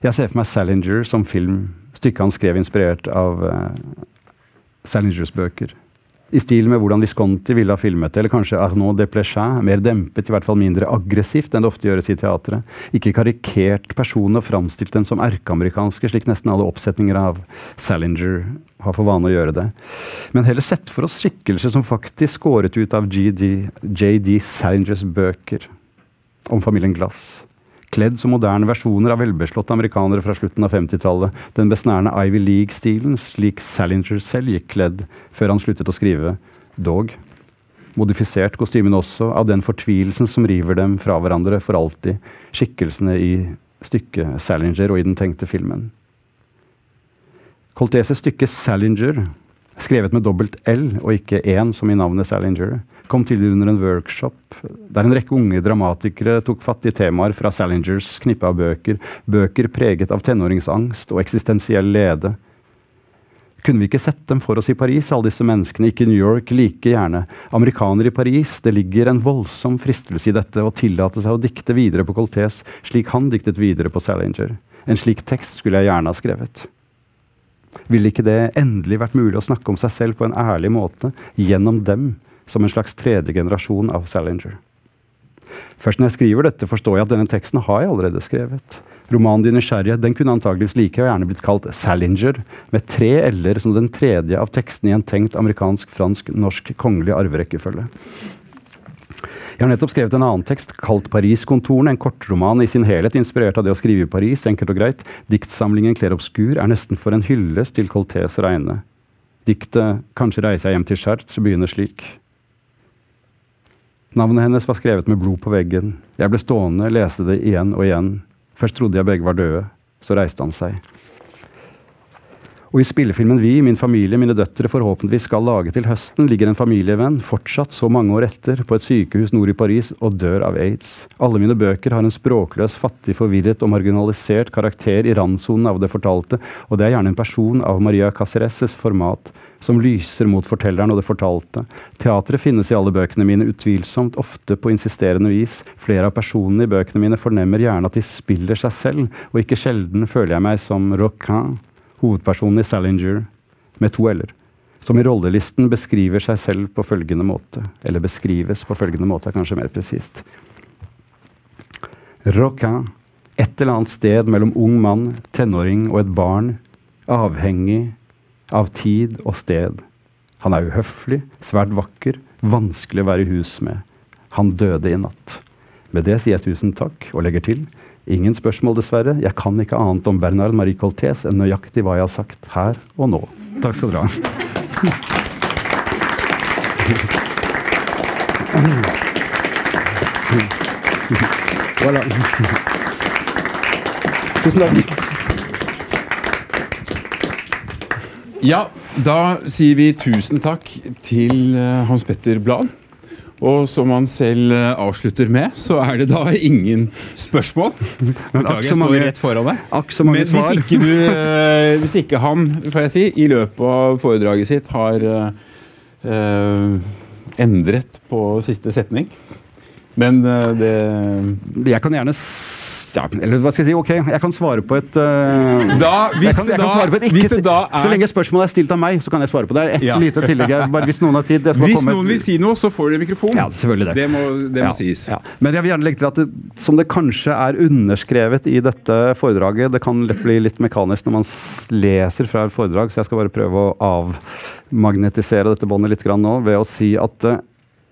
Jeg ser for meg Salinger som film. Stykket han skrev inspirert av uh, Salingers bøker. I stil med hvordan Visconti ville ha filmet det, eller kanskje Arnaud de Plechat. Mer dempet, i hvert fall mindre aggressivt enn det ofte gjøres i teatret. Ikke karikert personen og framstilt den som erkeamerikanske, slik nesten alle oppsetninger av Salinger har for vane å gjøre det. Men heller sett for oss skikkelser som faktisk skåret ut av JD Salingers bøker om familien Glass kledd som moderne versjoner av velbeslåtte amerikanere fra slutten av 50-tallet. Den besnærende Ivy League-stilen, slik Salinger selv gikk kledd før han sluttet å skrive. Dog modifisert kostymen også av den fortvilelsen som river dem fra hverandre for alltid, skikkelsene i stykket Salinger og i den tenkte filmen. Colteses stykke Salinger, skrevet med dobbelt L og ikke én som i navnet Salinger, kom til under en workshop der en rekke unge dramatikere tok fatt i temaer fra Salingers knippe av bøker, bøker preget av tenåringsangst og eksistensiell lede. Kunne vi ikke sett dem for oss i Paris, alle disse menneskene, ikke i New York, like gjerne? Amerikanere i Paris, det ligger en voldsom fristelse i dette å tillate seg å dikte videre på Coltés, slik han diktet videre på Salinger. En slik tekst skulle jeg gjerne ha skrevet. Ville ikke det endelig vært mulig å snakke om seg selv på en ærlig måte, gjennom dem, som en slags tredje generasjon av Salinger. Først når jeg skriver dette, forstår jeg at denne teksten har jeg allerede skrevet. Romanen din 'Nysgjerrighet' den kunne antageligvis like gjerne blitt kalt Salinger, med tre l-er som den tredje av tekstene i en tenkt amerikansk-fransk-norsk kongelig arverekkefølge. Jeg har nettopp skrevet en annen tekst kalt 'Paris-kontorene', en kortroman i sin helhet inspirert av det å skrive i Paris, enkelt og greit. Diktsamlingen 'Clair Obscur' er nesten for en hyllest til Coltés regne. Diktet 'Kanskje reiser jeg hjem til Chartres' begynner slik. Navnet hennes var skrevet med blod på veggen. Jeg ble stående, lese det igjen og igjen. Først trodde jeg begge var døde. Så reiste han seg. Og i spillefilmen vi, min familie, mine døtre forhåpentligvis skal lage til høsten, ligger en familievenn, fortsatt så mange år etter, på et sykehus nord i Paris og dør av aids. Alle mine bøker har en språkløs, fattig, forvirret og marginalisert karakter i randsonen av det fortalte, og det er gjerne en person av Maria Cacereses format, som lyser mot fortelleren og det fortalte. Teatret finnes i alle bøkene mine, utvilsomt, ofte på insisterende vis. Flere av personene i bøkene mine fornemmer gjerne at de spiller seg selv, og ikke sjelden føler jeg meg som Roquin, hovedpersonen i Salinger, med to l-er. Som i rollelisten beskriver seg selv på følgende måte. Eller beskrives på følgende måte, er kanskje mer presist. Roquin. Et eller annet sted mellom ung mann, tenåring og et barn. Avhengig av tid og sted. Han er uhøflig, svært vakker, vanskelig å være i hus med. Han døde i natt. Med det sier jeg tusen takk, og legger til ingen spørsmål, dessverre. Jeg kan ikke annet om Bernard Marie Coltés enn nøyaktig hva jeg har sagt her og nå. Takk skal dere ha. Voilà. Tusen takk. Ja, da sier vi tusen takk til eh, Hans Petter Blad. Og som han selv eh, avslutter med, så er det da ingen spørsmål. Beklager, jeg står rett foran deg. Men hvis ikke, du, eh, hvis ikke han, får jeg si, i løpet av foredraget sitt har eh, endret på siste setning Men det Jeg kan gjerne ja, Eller hva skal jeg si? Ok, jeg kan svare på et uh, Da, hvis jeg kan, jeg kan da, på et ikke, hvis det da Så er lenge spørsmålet er stilt av meg, så kan jeg svare på det. Et Ja. lite tillegg. her, Bare hvis noen har tid. Hvis noen vil si noe, så får dere mikrofon. Ja, selvfølgelig det. Det må, det må sies. ja. Men jeg vil gjerne legge til at det, som det kanskje er underskrevet i dette foredraget Det kan lett bli litt mekanisk når man leser fra et foredrag, så jeg skal bare prøve å avmagnetisere dette båndet litt grann nå ved å si at eh,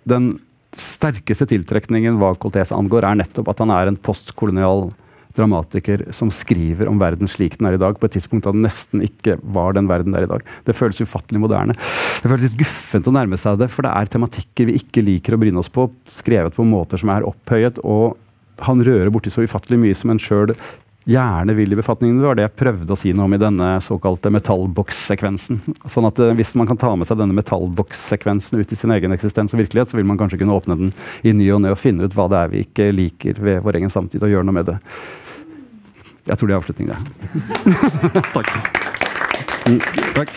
den sterkeste tiltrekningen hva Coltese angår, er nettopp at han er en postkolonial dramatiker som skriver om verden slik den er i dag, på et tidspunkt da den nesten ikke var den verden det er i dag. Det føles ufattelig moderne. Det føles litt guffent å nærme seg det, for det er tematikker vi ikke liker å bryne oss på, skrevet på måter som er opphøyet, og han rører borti så ufattelig mye som en sjøl gjerne vil i befatningen. Det var det jeg prøvde å si noe om i denne såkalte metallbokssekvensen. Sånn at eh, Hvis man kan ta med seg denne metallbokssekvensen ut i sin egen eksistens og virkelighet, så vil man kanskje kunne åpne den i ny og ne og finne ut hva det er vi ikke liker ved vår egen samtid, og gjøre noe med det. Jeg tror det er avslutning, det. Takk. Mm, takk.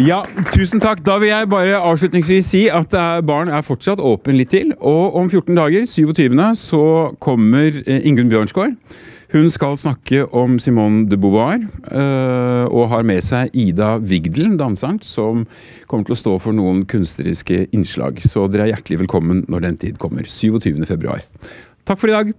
Ja, tusen takk. Da vil jeg bare avslutningsvis si at barn er, baren er fortsatt åpen litt til. Og om 14 dager, 27., så kommer eh, Ingunn Bjørnsgaard. Hun skal snakke om Simone de Beauvoir, eh, og har med seg Ida Vigdel, danseren, som kommer til å stå for noen kunstneriske innslag. Så dere er hjertelig velkommen når den tid kommer. 27. februar. Takk for i dag.